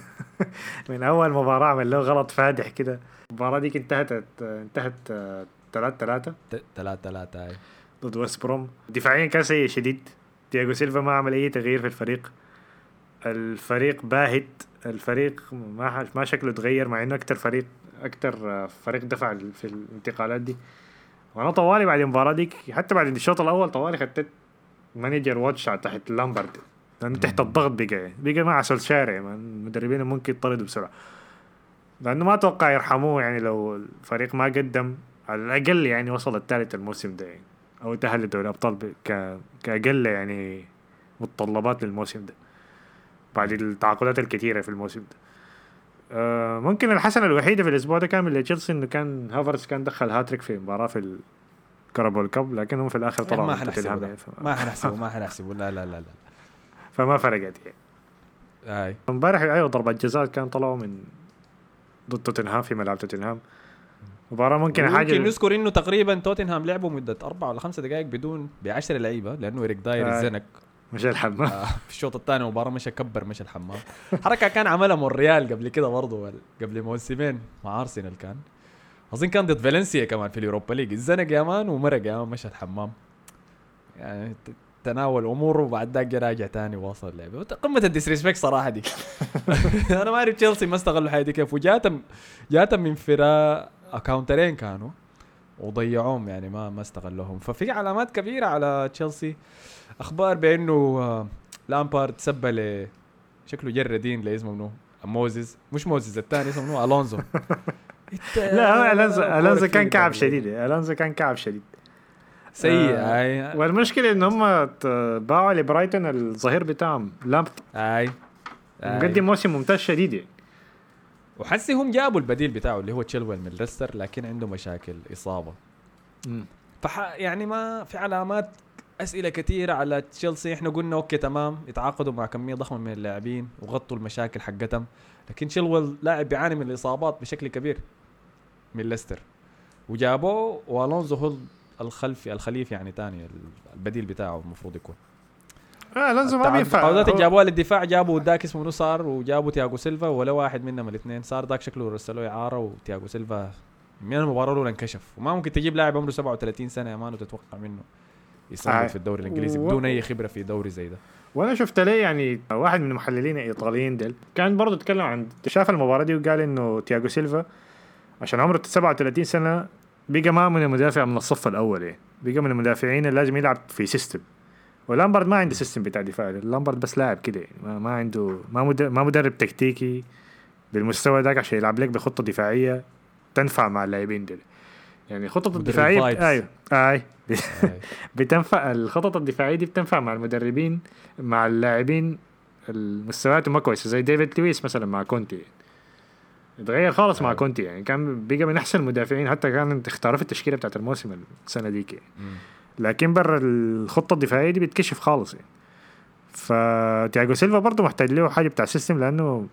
من أول مباراة عمل له غلط فادح كده. المباراة ديك انتهت انتهت 3 3 ت- ثلاثة ثلاثة أي. ضد ويست بروم. دفاعيا كان سيء شديد. تياجو سيلفا ما عمل أي تغيير في الفريق. الفريق باهت الفريق ما ما شكله تغير مع إنه أكتر فريق أكتر فريق دفع في الانتقالات دي. وأنا طوالي بعد المباراة ديك حتى بعد الشوط الأول طوالي خدت manager watch على تحت لامبرد لأنه تحت الضغط بقى بقى مع سولشاير المدربين ممكن يطردوا بسرعة. لأنه ما أتوقع يرحموه يعني لو الفريق ما قدم على الأقل يعني وصل الثالث الموسم ده يعني أو تأهل لدوري الابطال ك... كأقل يعني متطلبات للموسم ده. بعد التعاقدات الكثيره في الموسم ده. آه ممكن الحسنه الوحيده في الأسبوع ده كان من تشيلسي إنه كان هافرز كان دخل هاتريك في مباراة في ال Carabao Cup لكنهم في الآخر طلعوا ما حنحسبه ما حنحسبه ما حنحسبه. لا لا لا لا. فما فرقت يعني. أي. امبارح أيوه ضربة جزاء كان طلعوا من ضد توتنهام في ملعب توتنهام. مباراة ممكن حاجة ممكن نذكر إنه تقريبا توتنهام لعبوا مدة أربع ولا خمسة دقائق بدون ب 10 لعيبة لأنه إيريك داير آه. الزنك مش الحمام. آه، في الشوط الثاني المباراه مشى كبر مشى الحمام. حركة كان عملها مونريال قبل كده برضه قبل موسمين مع أرسنال كان. أظن كان ضد فالنسيا كمان في ال Europa League. الزنق يا man ومرق يا man مشى الحمام. يعني تناول اموره وبعد ذاك راجع تاني واصل اللعبه قمة ال disrespect صراحة دي. أنا ما اعرف تشيلسي ما استغلوا الحاجة دي كيف وجاتهم جاتهم من فرص counter ين كانوا. وضيعوهم يعني ما ما استغلوهم. ففي علامات كبيرة على تشيلسي. أخبار بأنه آه، لامبارد سب ل شكله جردين لاسمه منو؟ موزيز. مش موزيز الثاني اسمه منو؟ ألونزو. لا الونزو ألونزو كان كعب شديد. ألونزو كان كعب شديد. سيء آه، أي. والمشكلة إن هم باعوا لبرايتون الظهير بتاعهم لامبتي أي. مقدم موسم ممتاز شديد يعني. وحسي هم جابوا البديل بتاعه اللي هو تشيلويل من ليستر لكن عنده مشاكل إصابة. فح يعني ما في علامات أسئلة كثيرة على تشيلسي. إحنا قلنا okay تمام يتعاقدوا مع كمية ضخمة من اللاعبين وغطوا المشاكل حقتهم. لكن تشيلويل لاعب بيعاني من الإصابات بشكل كبير من ليستر. وجابوه والونزو هو الخلفي الخليفي يعني تاني البديل بتاعه المفروض يكون. آه الونزو ما بينفع. التعاقدات اللي جابوها للدفاع جابوا داك اسمه سار وجابوا تياجو سيلفا ولا واحد منهم الاثنين. سار داك شكله رسلوه إعارة وتياجو سيلفا من المباراة الأولى انكشف. وما ممكن تجيب لاعب عمره 37 سنة يا man وتتوقع منه يصمد آه. في الدوري الإنجليزي و- بدون أي خبرة في دوري زي ده. وأنا شفت ليه يعني واحد من المحللين الايطاليين ديل كان برضه اتكلم عن شاف المباراة دي وقال إنه تياجو سيلفا عشان عمره 37 سنة بقى ما من المدافع من الصف الأول يعني بقى من المدافعين اللي لازم يلعب في system ولامبرد ما عنده system بتاع دفاع. لامبرد بس لاعب كده يعني. ما, ما عنده ما مد- ما مدرب تكتيكي بالمستوى ذاك عشان يلعب لك بخطة دفاعية تنفع مع اللاعبين دول. يعني خطط مدرب الدفاعية. أيوه. أي. بتنفع الخطط الدفاعية دي بتنفع مع المدربين مع اللاعبين المستويات ما كويسة. زي ديفيد لويس مثلا مع كونتي. اتغير خالص مع. كونتي يعني. كان بقى من أحسن المدافعين. حتى كان اختاره في التشكيلة بتاعت الموسم السنة ديك يعني. لكن برا الخطة الدفاعية دي بتكشف خالص يعني. فتياجو سيلفا برضه محتاج له حاجة بتاع system لأنه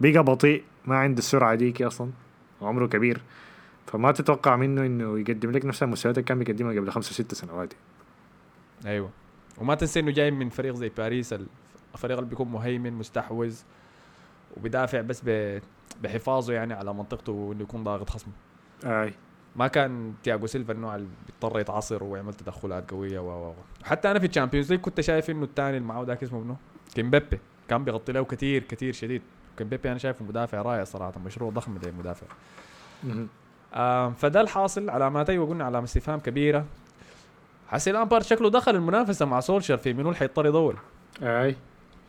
بقى بطيء ما عنده السرعة ديك أصلا وعمره كبير. فما تتوقع منه إنه يقدم لك نفس المستويات اللي كان بيقدمها قبل خمسة ست سنوات أيوه. وما تنسى إنه جاي من فريق زي باريس الفريق اللي بيكون مهيمن مستحوذ وبيدافع بس بحفاظه يعني على منطقته وإنه يكون ضاغط خصمه. أي. ما كان تياجو سيلفا النوع اللي بيضطر يتعصر ويعمل تدخلات قوية و و. حتى أنا في ال Champions League كنت شايف إنه الثاني اللي معاه ذاك اسمه منو؟ كيمبيمبي. كان بيغطي له كثير كثير شديد. كيمبيمبي أنا شايفه مدافع رائع صراحة مشروع ضخم مهم. آه فده الحاصل علامات أيوه قلنا علامه استفهام كبيرة. حسي لامبارد شكله دخل المنافسة مع سولشر في منو اللي حينطرد أول. أي.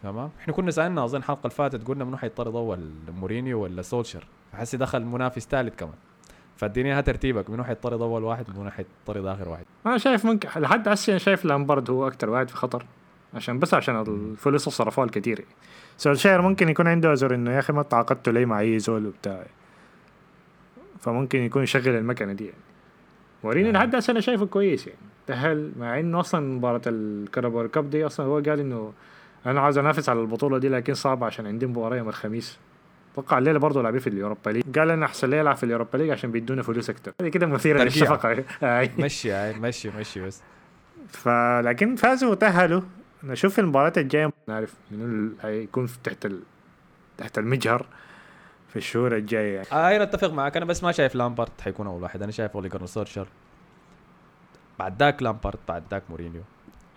تمام؟ إحنا كنا سألنا أظن الحلقة اللي فاتت قلنا منو حينطرد أول مورينيو ولا سولشر فحسي دخل منافس ثالث كمان. فاديني إياها ترتيبك. منو حينطرد أول واحد؟ منو حينطرد آخر واحد؟ أنا شايف ممكن لحد هسه أنا شايف لامبرد هو أكتر واحد في خطر. عشان بس عشان الفلوس اللي صرفوها الكتير. سولشاير ممكن يكون عنده عذر إنه يا أخي ما تعاقدتوا لي مع اي زول وبتاع. فممكن يكون يشغل المكنة دي يعني. مورينيو نعم. لحد هسه أنا شايفه كويس يعني. تأهل مع إنه أصلا مباراة ال Carabao Cup دي أصلا هو قال إنه أنا عاوز أنافس على البطولة دي لكن صعب عشان عندي مباراة يوم الخميس. أتوقع الليلة برضه لاعبين في ال Europa League. قال أنا أحسن لي العب في ال Europa League عشان بيدونا فلوس هذه كده مثيرة. للشفقة. مشي مشي مشي بس. فلكن فازوا وتأهلوا. نشوف المباريات الجاية. نعرف منو هيكون في تحت ال... تحت المجهر في الشهور الجاية. يعني آه أنا أتفق معك. أنا بس ما شايف لامبارد حيكون أول واحد. أنا شايف اولي سولشر بعد ذاك لامبارد بعد ذاك مورينيو.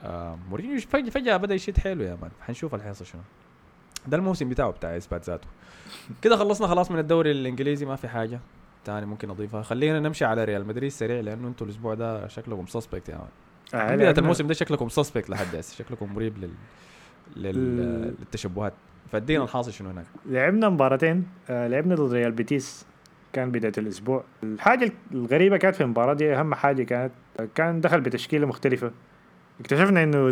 آه مورينيو فجأة, فجأة بدأ يشد حيله يا man. حنشوف اللي حيصل شنو. ده الموسم بتاعه بتاع إثبات ذاته. كده خلصنا خلاص من الدوري الإنجليزي ما في حاجة تاني ممكن أضيفها. خلينا نمشي على ريال مدريد سريع لأنه أنتوا الأسبوع ده شكلكم suspect man آه بداية لعبنا- الموسم ده شكلكم suspect لحد هسه شكلكم مريب لل... لل... للتشبهات. فادينا الحاصل شنو هناك. لعبنا مباراتين آه لعبنا ضد ريال بيتيس كان بداية الأسبوع. الحاجة الغريبة كانت في المباراة دي أهم حاجة كانت كان دخل بتشكيلة مختلفة. اكتشفنا إنه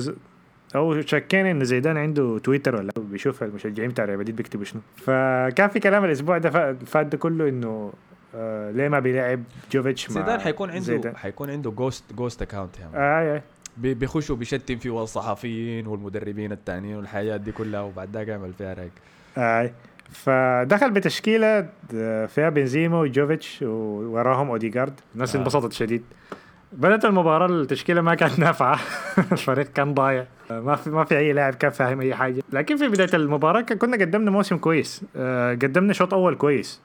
أو شكينا إنه زيدان عنده تويتر ولا بيشوف المشجعين بتاع ريال مدريد بيكتبوا شنو. فكان في كلام الأسبوع ده فا- فات ده كله إنه آه ليه ما بيلعب جوفيتش مع زيدان حيكون عنده زيدان. حيكون عنده ghost ghost account يعني. آه آه بي- بيخشوا بيشتم فيه الصحفيين والمدربين التانيين والحاجات دي كلها وبعد ذاك يعمل فيها رايق آه فدخل بتشكيلة آه، فيها بنزيما وجوفيتش ووراهم أوديجارد. الناس آه. انبسطت شديد. بدأت المباراة التشكيلة ما كانت نافعة. الفريق كان ضايع. آه، ما في ما في أي لاعب كان فاهم أي حاجة. لكن في بداية المباراة كان- كنا قدمنا موسم كويس. آه، قدمنا شوط أول كويس.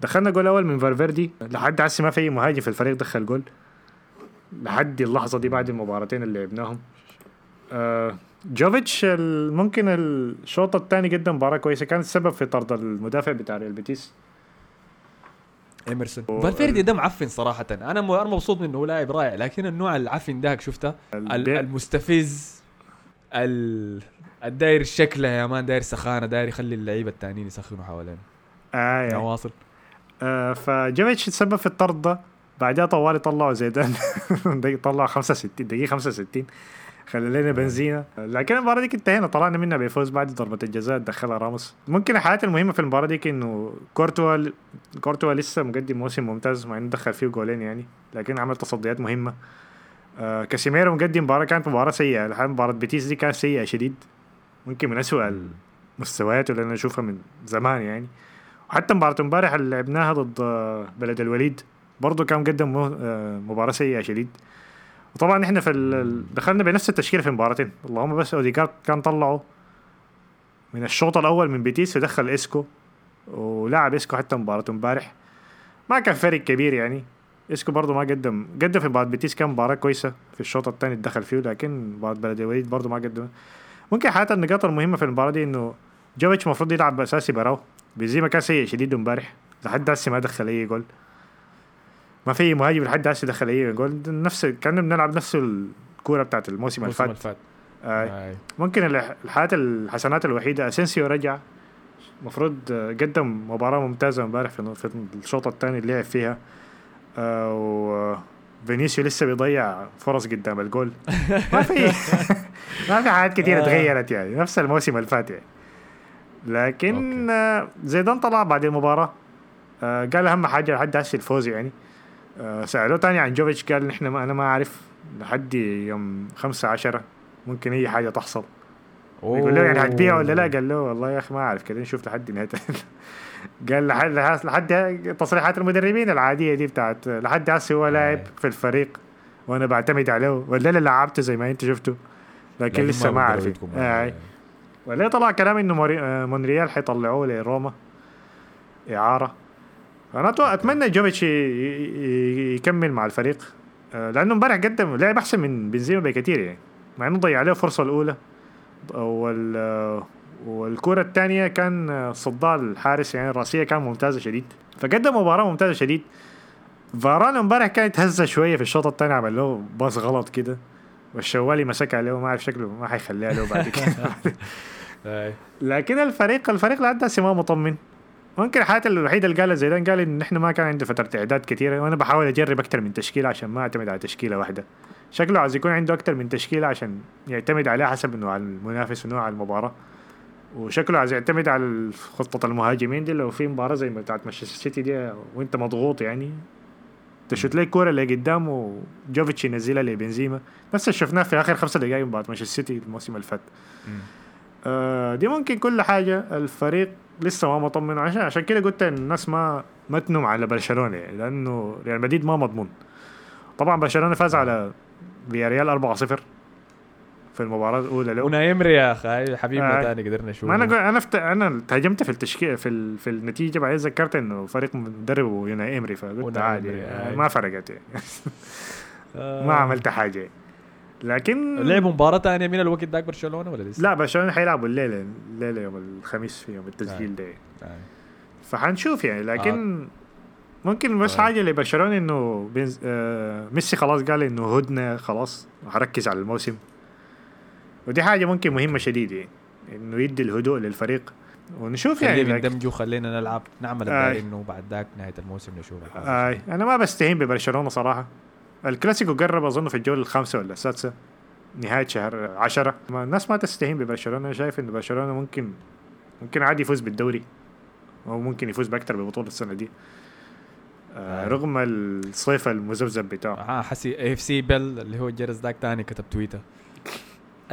دخلنا جول أول من فالفيردي. لحد هسه ما في أي مهاجم في الفريق دخل جول. لحد اللحظة دي بعد المباراتين اللي لعبناهم. آه، جوفيتش ممكن الشوط الثاني قدم مباراة كويسة. كان السبب في طرد المدافع بتاع ريال بيتيس. إيمرسون. فالفيردي ده معفن صراحة. أنا مبسوط منه. هو لاعب رائع. لكن النوع العفن ده شفته؟ المستفز. ال الداير شكله يا man داير سخانة داير يخلي اللعيبة التانيين يسخنوا حوالينه آه يعني. نواصل. آه فجوفيتش تسبب في الطرد ده؟ بعدها طوالي طلعوا زيدان. طلعوا 65 دقيقة 65 خلى لنا بنزينة. لكن المباراة دي انتهينا طلعنا منها بفوز بعد ضربة الجزاء دخلها راموس. ممكن الحاجات المهمة في المباراة دي انه كورتوا كورتوا لسه مقدم موسم ممتاز مع إنه دخل فيه جولين يعني لكن عمل تصديات مهمة. آه كاسيميرو مقدم مباراة كانت مباراة سيئة. الحقيقة مباراة بيتيس دي كانت سيئة شديد. ممكن من أسوأ المستويات اللي أنا أشوفها من زمان يعني. وحتى مباراة امبارح اللي لعبناها ضد آه، بلد الوليد برضه كان مقدم آه، مباراة سيئة شديد. وطبعا إحنا في ال- دخلنا بنفس التشكيلة في مباراتين. اللهم بس أوديجارد كان طلعه من الشوط الأول من بيتيس ودخل اسكو ولعب اسكو حتى مباراة امبارح. ما كان فرق كبير يعني. اسكو برضه ما قدم. قدم في ضد بيتيس كان مباراة كويسة في الشوط الثاني دخل فيه لكن ضد بلد الوليد برضه ما قدم. ممكن حتى النقاط المهمة في المباراة دي إنه جوفيتش المفروض يلعب أساسي براو. بنزيما كان سيء شديد امبارح. لحد هسه ما دخل أي جول. ما في مهاجم لحد هسه دخل أي جول. نفس كان بنلعب نفس الكورة بتاعت الموسم اللي فات آه. آي. ممكن الح- الحاجات الحسنات الوحيدة أسينسيو رجع. المفروض قدم مباراة ممتازة امبارح في في الشوط الثاني اللي لعب فيها. و فينيسيو لسه بيضيع فرص قدام الجول. ما في ما في حاجات كثيره آه. تغيرت يعني نفس الموسم اللي فات يعني. لكن آه زيدان طلع بعد المباراة. آه قال أهم حاجة لحد هسه الفوز يعني. آه سألوه تاني عن جوفيتش قال نحن ما أنا ما أعرف لحد يوم خمسة عشرة ممكن أي حاجة تحصل. يقول له يعني هتبيع ولا لا؟ قال له والله يا أخي ما أعرف كده نشوف لحد نهاية قال لحد لحد تصريحات المدربين العادية دي بتاعت لحد هسه هو لاعب في الفريق وأنا بعتمد عليه. ولا اللي لعبته زي ما أنت شفته لكن لسه ما عارف يدكم. آه. ولا طلع كلام إنه آه، مونريال حيطلعوه لروما. إعارة. أنا أتمنى جوفيتش يكمل مع الفريق. آه، لأنه امبارح قدم لعب أحسن من بنزيما بكثير يعني. مع إنه ضيع عليه الفرصه الأولى. وال والكرة الثانية كان صدها الحارس يعني الراسية كان ممتازة شديد. فقدم مباراة ممتازة شديد. فاران امبارح كان يتهزى شوية في الشوط الثاني عمل له باص غلط كده. والشوالي مسك عليه ما أعرف شكله ما حيخليها له بعد كده. لكن الفريق الفريق لحد هسه ما مطمن. ممكن الحاجة الوحيدة اللي قالها زيدان قال إن إحنا ما كان عنده فترة إعداد كثيرة وأنا بحاول أجرب أكثر من تشكيلة عشان ما أعتمد على تشكيلة واحدة. شكله عايز يكون عنده أكثر من تشكيلة عشان يعتمد عليها حسب نوع المنافس ونوع المباراة. وشكله عايز يعتمد على خطة المهاجمين دي لو في مباراة زي بتاعت مانشستر سيتي دي وانت مضغوط يعني shoot لك كورة اللي قدام وجوفيتش ينزلها لبنزيما. نفس اللي شفناه في آخر خمسة دقائق ضد مانشستر سيتي الموسم اللي فات. آه، دي ممكن كل حاجة. الفريق لسه ما مطمن. عشان عشان كده قلت إن الناس ما ما تنم على برشلونة يعني لأنه ريال مدريد ما مضمون. طبعا برشلونة فاز على فياريال 4-0 في المباراة الأولى له وناي امري يا أخي حبيبنا آي. ثاني قدرنا نشوفه ما أنا قل- أنا فت... أنا تهاجمت في التشكيل في ال... في النتيجة بعدين ذكرت إنه فريق مدرب يوناي امري فقلت عادي آه،. ما فرقت يعني آه. ما عملت حاجة لكن لعبوا مباراة ثانية من الوقت ذاك برشلونة ولا لسه؟ لا برشلونة حيلعبوا الليلة الليلة يوم الخميس في يوم التسجيل ده آي. فحنشوف يعني لكن ممكن بس آه. حاجة لبرشلونة إنه بنز... آه ميسي خلاص قال إنه هدنه خلاص هركز على الموسم ودي حاجة ممكن مهمة شديد يعني إنه يدي الهدوء للفريق. ونشوف يعني خليه لكن... يندمجوا خلينا نلعب نعمل آي. الداير إنه بعد ذاك نهاية الموسم نشوف. آه أنا ما بستهين ببرشلونة صراحة. الكلاسيكو قرب أظن في الجولة الخامسة ولا السادسة نهاية شهر عشرة. ما الناس ما تستهين ببرشلونة. أنا شايف انه برشلونة ممكن ممكن عادي يفوز بالدوري أو ممكن يفوز بأكثر ببطولة السنة دي. آه آه. رغم الصيف المذبذب بتاعه. آه حسي FC Bell اللي هو الجرس ذاك تاني كتب تويتر.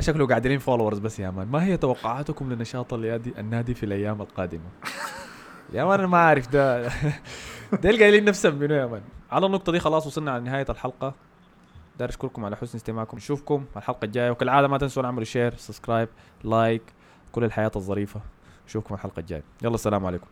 شكله قاعدين followers بس يا مان ما هي توقعاتكم لنشاط النادي في الأيام القادمة؟ يا man أنا ما عارف ده ده اللي قايلين نفسهم منو يا man على النقطة دي خلاص وصلنا على نهاية الحلقة. داير أشكركم على حسن استماعكم. نشوفكم الحلقة الجاية. وكالعاده ما تنسوا تعملوا share subscribe like كل الحاجات الظريفة. نشوفكم الحلقة الجاية. يلا السلام عليكم.